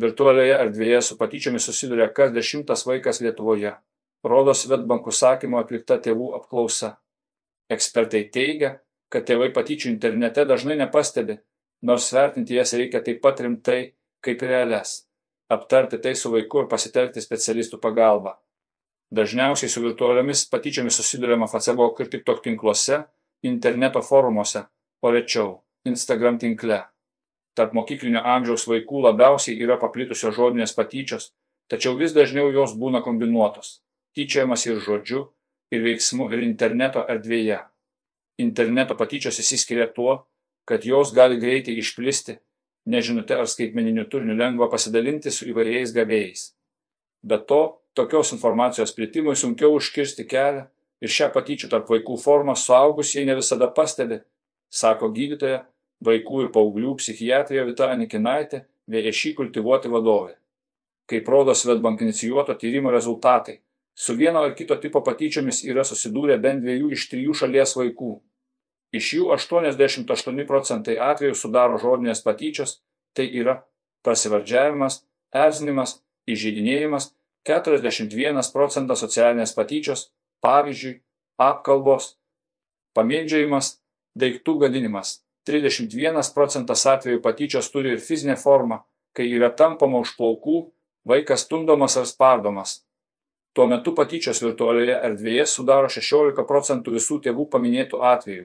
virtualioje erdvėje su patyčiomis susiduria kas dešimtas vaikas lietuvoje. Rodo swedbank užsakymu atlikta tėvų apklausa. Ekspertai teigia kad tėvai patyčių internete dažnai nepastebi nors vertinti jas reikia taip pat rimtai kaip realias. Aptarti tai su vaiku ir pasitelkti specialistų pagalbą dažniausiai su virtualiomis patyčiomis susiduriama facebook ir tiktok tinkluose interneto forumuose o rečiau instagram tinkle tarp mokyklinio amžiaus vaikų labiausiai yra paplitusios žodinės patyčios tačiau vis dažniau jos būna kombinuotos tyčiojamasi ir žodžiu ir veiksmu ir interneto erdvėje. Interneto patyčios išsiskiria tuo kad jos gali greitai išplisti ne žinute ar skaitmeniniu turiniu lengva pasidalinti su įvairiais gavėjais. Be to tokios informacijos plitimui sunkiau užkirsti kelią ir šią patyčių tarp vaikų formą suaugusieji ne visada pastebi sako gydytoja vaikų ir paauglių psichiatrė Vita Anikinaitė vėžį kultivuoti vadovė. Kaip rodo Svetbank inicijuoto tyrimo rezultatai, su vieno ar kito tipo patyčiomis yra susidūrę bent dviejų iš trijų šalies vaikų. Iš jų 88 procentai atvejų sudaro žodinės patyčios, tai yra prasivardžiavimas, erzinimas, įžeidinėjimas, 41 procentas socialinės patyčios, pavyzdžiui, apkalbos, pamėdžiajimas, daiktų gadinimas trisdešimt vienas procentas atvejų patyčios turi ir fizinę formą kai yra tampoma už plaukų vaikas stumdomas ar spardomas. Tuo metu patyčios virtualioje erdvėje sudaro šešiolika procentų visų tėvų paminėtų atvejų.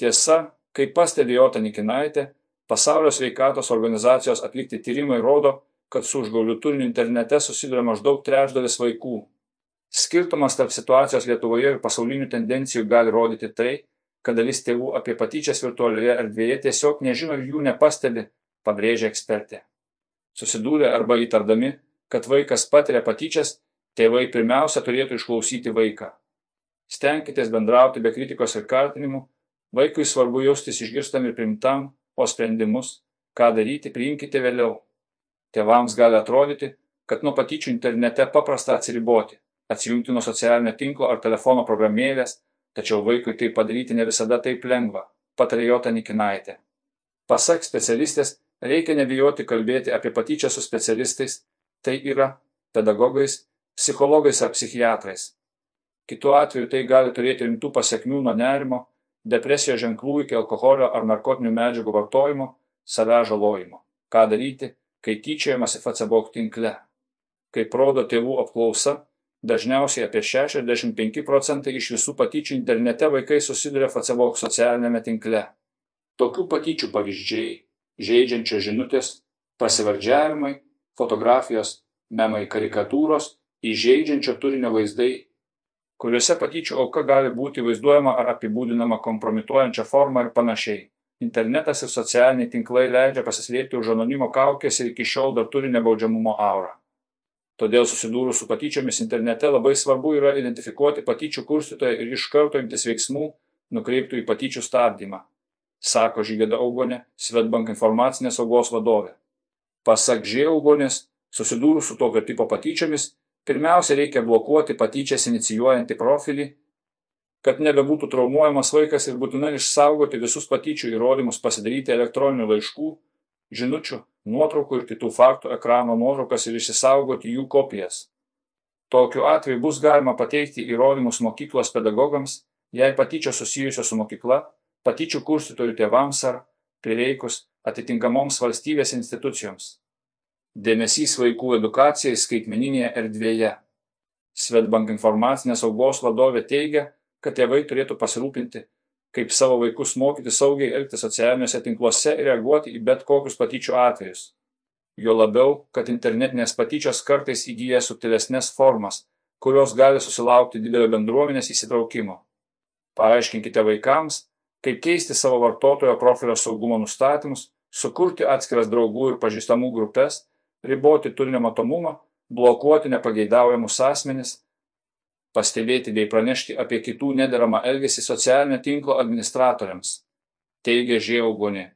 Tiesa kaip pastebi jota nikinaitė pasaulio sveikatos organizacijos atlikti tyrimai rodo kad su užgauliu turiniu internete susiduria maždaug trečdalis vaikų. Skirtumas tarp situacijos lietuvoje ir pasaulinių tendencijų gali rodyti tai kad dalis tėvų apie patyčias virtualioje erdvėje tiesiog nežino ir jų nepastebi, pabrėžia ekspertė. Susidūrę arba įtardami, kad vaikas patiria patyčias, tėvai pirmiausia turėtų išklausyti vaiką. Stenkitės bendrauti be kritikos ir kaltinimų, vaikui svarbu jaustis išgirstam ir primtam, o sprendimus, ką daryti, priimkite vėliau. Tėvams gali atrodyti, kad nuo patyčių internete paprasta atsiriboti, atsijungti nuo socialinio tinklo ar telefono programėlės, tačiau vaikui tai padaryti ne visada taip lengva. Patarė jota nikinaitė. Pasak specialistės reikia nebijoti kalbėti apie patyčią su specialistais. Tai yra pedagogais psichologais ar psichiatrais. Kitu atveju tai gali turėti rimtų pasekmių nuo nerimo depresijos ženklų iki alkoholio ar narkotinių medžiagų vartojimo savęs žalojimo. Ką daryti kai tyčiojamasi facebook tinkle? Kaip rodo tėvų apklausa dažniausiai apie šešiasdešimt penki procentai iš visų patyčių internete vaikai susiduria facebook socialiniame tinkle. Tokių patyčių pavyzdžiai žeidžiančios žinutės pasivardžiavimai fotografijos memai karikatūros įžeidžiančio turinio vaizdai kuriuose patyčių auka gali būti vaizduojama ar apibūdinama kompromituojančia forma ir panašiai. Internetas ir socialiniai tinklai leidžia pasislėpti už anonimo kaukės ir iki šiol dar turi nebaudžiamumo aurą todėl susidūrus su patyčiomis internete labai svarbu yra identifikuoti patyčių kurstytoją ir iš karto imtis veiksmų nukreiptų į patyčių stabdymą sako žygėda augonė svedbank informacinės saugos vadovė. Pasak ž augonės susidūrus su tokio tipo patyčiomis pirmiausia reikia blokuoti patyčias inicijuojantį profilį kad nebebūtų traumuojamas vaikas ir būtinai išsaugoti visus patyčių įrodymus pasidaryti elektroninių laiškų žinučių nuotraukų ir kitų faktų ekrano nuotraukas ir išsisaugoti jų kopijas. Tokiu atveju bus galima pateikti įrodymus mokyklos pedagogams jei patyčios susijusios su mokykla patyčių kurstytojų tėvams ar prireikus atitinkamoms valstybės institucijoms. Dėmesys vaikų edukacijai skaitmeninėje erdvėje. Svetbank informacinės saugos vadovė teigia, kad tėvai turėtų pasirūpinti, kaip savo vaikus mokyti saugiai elgtis socialiniuose tinkluose ir reaguoti į bet kokius patyčių atvejus. Juo labiau kad internetinės patyčios kartais įgyja subtilesnes formas kurios gali susilaukti didelio bendruomenės įsitraukimo. Paaiškinkite vaikams kaip keisti savo vartotojo profilio saugumo nustatymus sukurti atskiras draugų ir pažįstamų grupes riboti turinio matomumą blokuoti nepageidaujamus asmenis pastebėti bei pranešti apie kitų nederamą elgesį socialinio tinklo administratoriams, teigia Žiaugonė.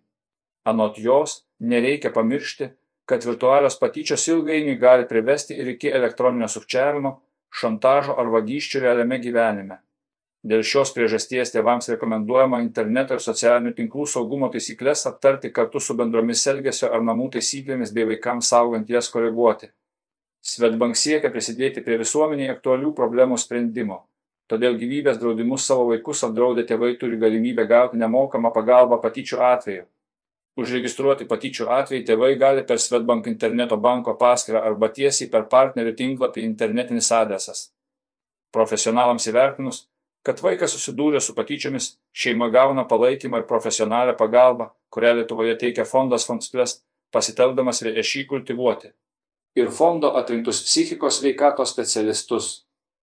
Anot jos, nereikia pamiršti, kad virtualios patyčios ilgainiui gali privesti ir iki elektroninio sukčiavimo, šantažo ar vagysčių realiame gyvenime. Dėl šios priežasties tėvams rekomenduojama interneto ir socialinių tinklų saugumo taisyklės aptarti kartu su bendromis elgesio ar namų taisyklėmis bei vaikams saugant jas koreguoti. Svetbank siekia prisidėti prie visuomeniai aktualių problemų sprendimo. Todėl gyvybės draudimus savo vaikus apdraudę tėvai turi galimybę gauti nemokamą pagalbą patyčių atveju. Užregistruoti patyčių atvejį tėvai gali per Svetbank interneto banko paskyrą arba tiesiai per partnerių tinklapį internetinis adresas. Profesionalams įvertinus, kad vaikas susidūrė su patyčiomis, šeima gauna palaikymą ir profesionalią pagalbą, kurią Lietuvoje teikia fondas Fondsplest, pasitelkdamas VŠI kultivuoti. Ir fondo atrinktus psichikos veikatos specialistus.